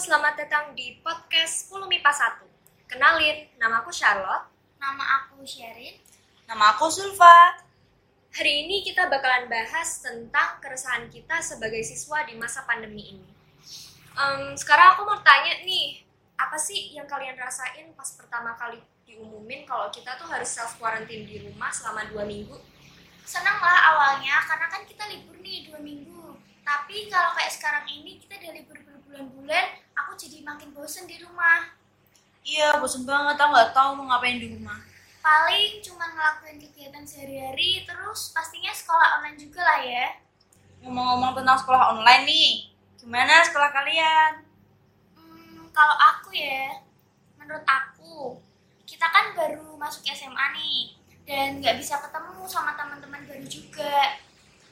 selamat datang di podcast 10 MIPA 1. Kenalin, nama aku Charlotte. Nama aku Sherin. Nama aku Sulfa. Hari ini kita bakalan bahas tentang keresahan kita sebagai siswa di masa pandemi ini. Em, sekarang aku mau tanya nih, apa sih yang kalian rasain pas pertama kali diumumin kalau kita tuh harus self quarantine di rumah selama dua minggu? Senang lah awalnya karena kan kita libur nih dua minggu. Tapi kalau kayak sekarang ini kita udah libur berbulan-bulan, jadi makin bosen di rumah. Iya, bosan banget. Aku nggak tahu mau ngapain di rumah. Paling cuma ngelakuin kegiatan sehari-hari, terus pastinya sekolah online juga lah ya. Ngomong-ngomong tentang sekolah online nih, gimana sekolah kalian? Hmm, kalau aku ya, menurut aku, kita kan baru masuk SMA nih, dan nggak bisa ketemu sama teman-teman baru juga.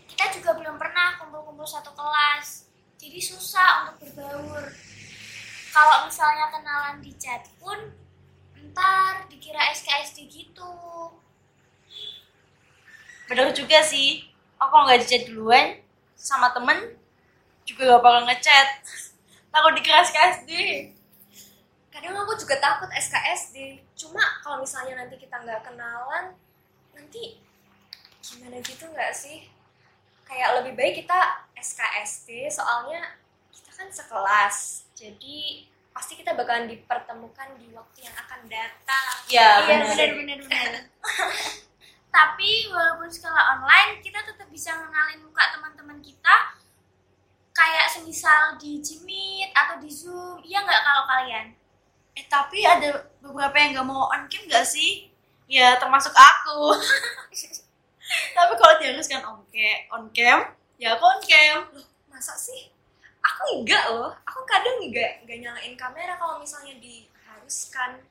Kita juga belum pernah kumpul-kumpul satu kelas, jadi susah untuk berbaur. Kalau misalnya kenalan di chat pun, ntar dikira SKSD gitu. Bener juga sih. Aku kalau nggak dicat duluan sama temen juga gak bakal ngechat. Takut dikira SKSD. Kadang aku juga takut SKSD. Cuma kalau misalnya nanti kita nggak kenalan, nanti gimana gitu nggak sih? Kayak lebih baik kita SKSD, soalnya kan sekelas. Jadi pasti kita bakalan dipertemukan di waktu yang akan datang. Ya, Iya, benar benar benar. Tapi walaupun sekolah online, kita tetap bisa ngenalin muka teman-teman kita kayak semisal di Jimit atau di Zoom. Iya nggak kalau kalian? Eh, tapi ada beberapa yang gak mau on cam gak sih? Ya, termasuk aku. tapi kalau diharuskan on cam, on cam, ya aku on cam. Masa sih? Aku enggak loh. Aku kadang enggak enggak nyalain kamera kalau misalnya diharuskan.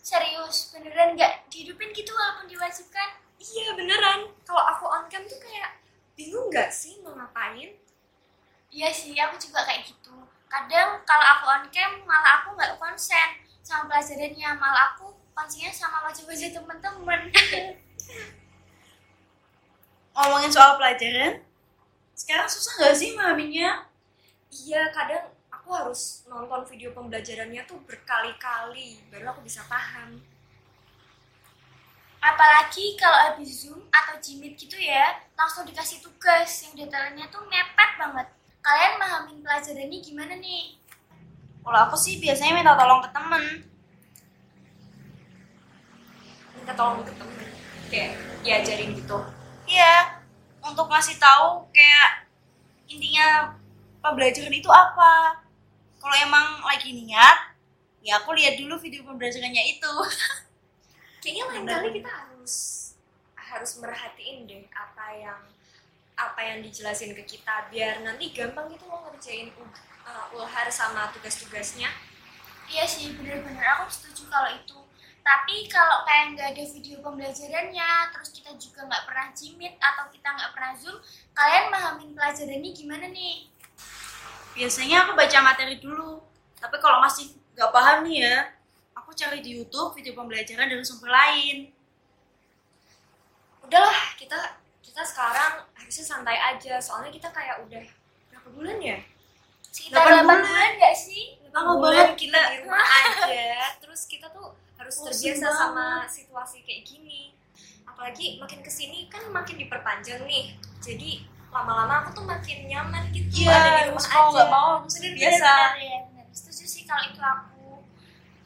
Serius, beneran nggak dihidupin gitu walaupun diwajibkan? Iya beneran. Kalau aku on cam tuh kayak bingung nggak sih mau ngapain? Iya sih, aku juga kayak gitu. Kadang kalau aku on cam malah aku nggak konsen sama pelajarannya, malah aku konsennya sama wajah-wajah temen-temen. Ngomongin soal pelajaran, sekarang susah gak sih memahaminya? Iya kadang aku harus nonton video pembelajarannya tuh berkali-kali baru aku bisa paham. Apalagi kalau habis Zoom atau Jimit gitu ya, langsung dikasih tugas yang detailnya tuh mepet banget. Kalian mahamin pelajarannya gimana nih? Kalau aku sih biasanya minta tolong ke temen. Minta tolong ke temen kayak diajarin gitu. Iya, untuk ngasih tahu kayak pembelajaran itu apa. Kalau emang lagi niat, ya aku lihat dulu video pembelajarannya itu. Kayaknya lain kali kita harus harus merhatiin deh apa yang apa yang dijelasin ke kita biar nanti gampang gitu loh ngerjain uh, ulhar sama tugas-tugasnya. Iya sih, bener-bener aku setuju kalau itu. Tapi kalau kayak nggak ada video pembelajarannya, terus kita juga nggak pernah Jimit atau kita nggak pernah Zoom, kalian mahamin pelajarannya gimana nih? Biasanya aku baca materi dulu. Tapi kalau masih nggak paham nih ya, aku cari di YouTube video pembelajaran dari sumber lain. Udahlah kita kita sekarang harusnya santai aja soalnya kita kayak udah berapa bulan ya? Sekitar Delapan 8 bulan. bulan nggak sih? Lama bulan banget, kita di rumah aja terus kita tuh harus Pusing terbiasa banget. sama situasi kayak gini apalagi makin ke sini kan makin diperpanjang nih jadi lama-lama aku tuh makin nyaman gitu Iya, ada di rumah terus mau aja nggak mau Bener-bener. biasa. Bener, ya, bener. Setuju sih kalau itu aku.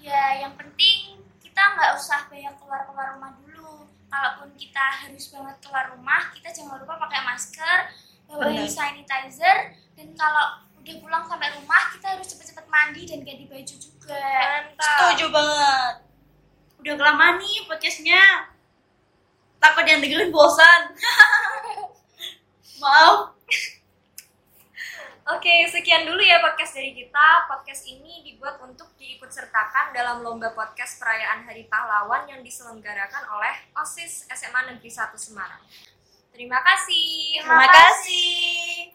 Ya, yang penting kita nggak usah banyak keluar-keluar rumah dulu. Kalaupun kita harus banget keluar rumah, kita jangan lupa pakai masker, bawa hand sanitizer, dan kalau udah pulang sampai rumah, kita harus cepet-cepet mandi dan ganti baju juga. mantap Setuju banget. Udah kelamaan nih podcastnya. Takut yang dengerin bosan. sekian dulu ya podcast dari kita. Podcast ini dibuat untuk diikutsertakan dalam lomba podcast perayaan Hari Pahlawan yang diselenggarakan oleh OSIS SMA Negeri 1 Semarang. Terima kasih. Terima kasih.